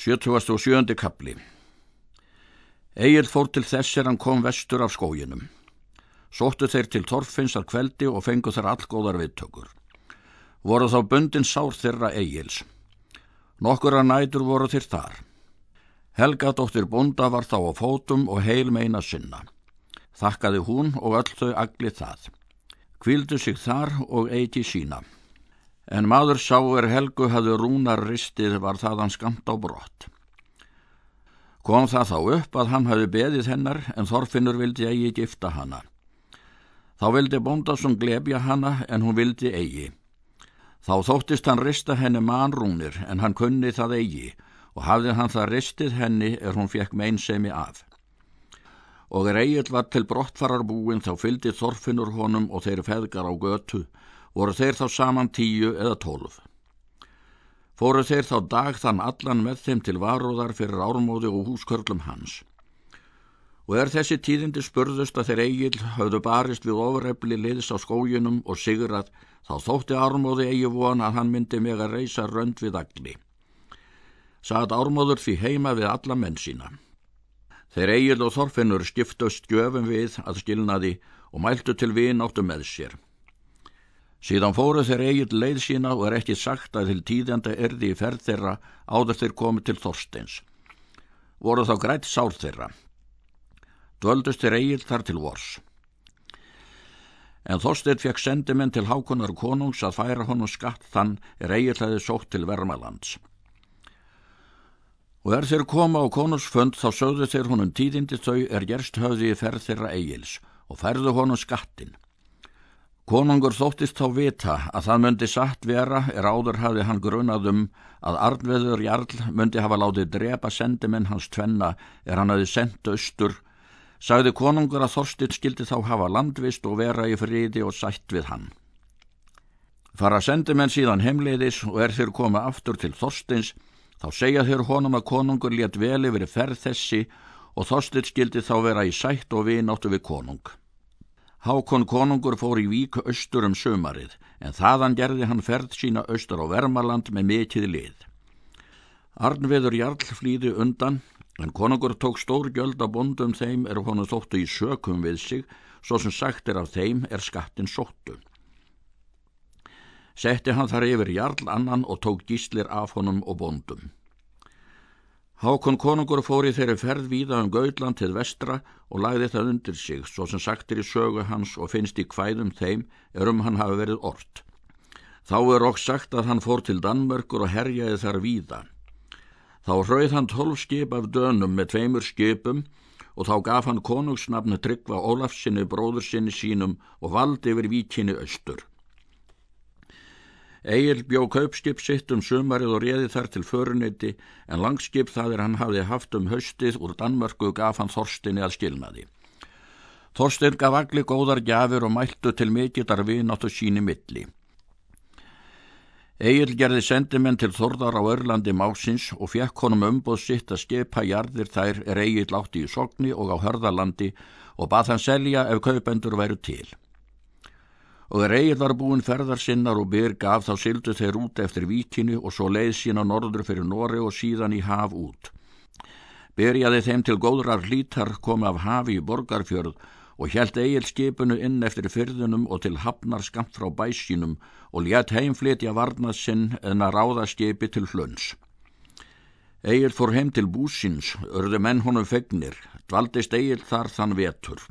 77. kapli Egil fór til þess er hann kom vestur af skóginum. Sóttu þeir til Torfinsar kveldi og fengu þær allgóðar viðtökur. Voru þá bundin sár þeirra Egils. Nokkur að nætur voru þeir þar. Helga dóttir bunda var þá á fótum og heil meina sinna. Þakkaði hún og öll þau agli það. Kvildu sig þar og eiti sína. En maður sá er Helgu hafði rúnar ristið var það hann skamt á brott. Kom það þá upp að hann hafi beðið hennar en Þorfinnur vildi eigi gifta hana. Þá vildi Bóndasson glebja hana en hún vildi eigi. Þá þóttist hann rista henni manrúnir en hann kunni það eigi og hafði hann það ristið henni er hún fekk meinsemi af. Og er eigil var til brottfarar búin þá fyldi Þorfinnur honum og þeir feðgar á götu voru þeir þá saman tíu eða tólf. Fóru þeir þá dag þann allan með þeim til varóðar fyrir ármóði og húskörlum hans. Og er þessi tíðindi spurðust að þeir eigil hafðu barist við ofrefli liðs á skójunum og sigrað þá þótti ármóði eigi von að hann myndi meg að reysa rönd við agli. Saðt ármóður því heima við alla menn sína. Þeir eigil og þorfinnur skiptust gjöfum við að skilnaði og mæltu til við náttu með sér. Síðan fóru þeir eigin leið sína og er ekki sagt að til tíðjanda erði í ferð þeirra áður þeir komið til Þorsteins. Voru þá grætt sár þeirra. Dvöldust þeir eigin þar til vors. En Þorstein fekk sendimenn til hákunar konungs að færa honum skatt þann er eigin hlæði sótt til Vermalands. Og er þeir koma á konungsfönd þá sögðu þeir honum tíðindi þau er gerst höfði í ferð þeirra eigils og færðu honum skattin. Konungur þóttist þá vita að það myndi satt vera er áður hafði hann grunað um að Arnveður Jarl myndi hafa látið drepa sendimenn hans tvenna er hann hafi sendt austur, sagði konungur að Þorstin skildi þá hafa landvist og vera í friði og sætt við hann. Fara sendimenn síðan heimleiðis og er þeir koma aftur til Þorstins, þá segja þeir honum að konungur létt vel yfir ferð þessi og Þorstin skildi þá vera í sætt og vináttu við konung. Hákon konungur fór í vík austur um sömarið en þaðan gerði hann ferð sína austur á Vermaland með mikið lið. Arnveður Jarl flýði undan en konungur tók stór gjöld á bondum þeim er honu þóttu í sökum við sig svo sem sagt er af þeim er skattin sóttu. Setti hann þar yfir Jarl annan og tók gíslir af honum og bondum. Hákon konungur fór í þeirri ferð víða um Gautland til vestra og lagði það undir sig, svo sem sagtir í sögu hans og finnst í hvæðum þeim er um hann hafi verið ort. Þá er okk sagt að hann fór til Danmörkur og herjaði þar víða. Þá hrauð hann tólf skip af dönum með tveimur skipum og þá gaf hann konungsnafnu tryggva Ólafsinni bróðursinni sínum og valdi yfir víkinni austur. Egil bjó kaupskip sitt um sumarið og réði þar til föruniti en langskip það er hann hafði haft um haustið úr Danmörku gaf hann Þorstinni að skilnaði. Þorstin gaf allir góðar gjafir og mæltu til mikillar vináttu síni milli. Egil gerði sendimenn til Þorðar á Örlandi Másins og fekk honum umboð sitt að skipa jarðir þær er Egil átti í Sogni og á Hörðalandi og bað hann selja ef kaupendur væru til og reyð var búin ferðar sinnar og byr gaf þá sildu þeir út eftir víkinu og svo leið sín á norður fyrir Nóri og síðan í haf út. Byrjaði þeim til góðrar hlítar komi af hafi í borgarfjörð og hjælt eigil skipinu inn eftir fyrðunum og til hafnar skamt frá bæsínum og létt heimflitja varnað sinn en að ráða skipi til hlunns. Egil fór heim til búsins, örðu menn honum fegnir, dvaldist Egil þar þann vetur.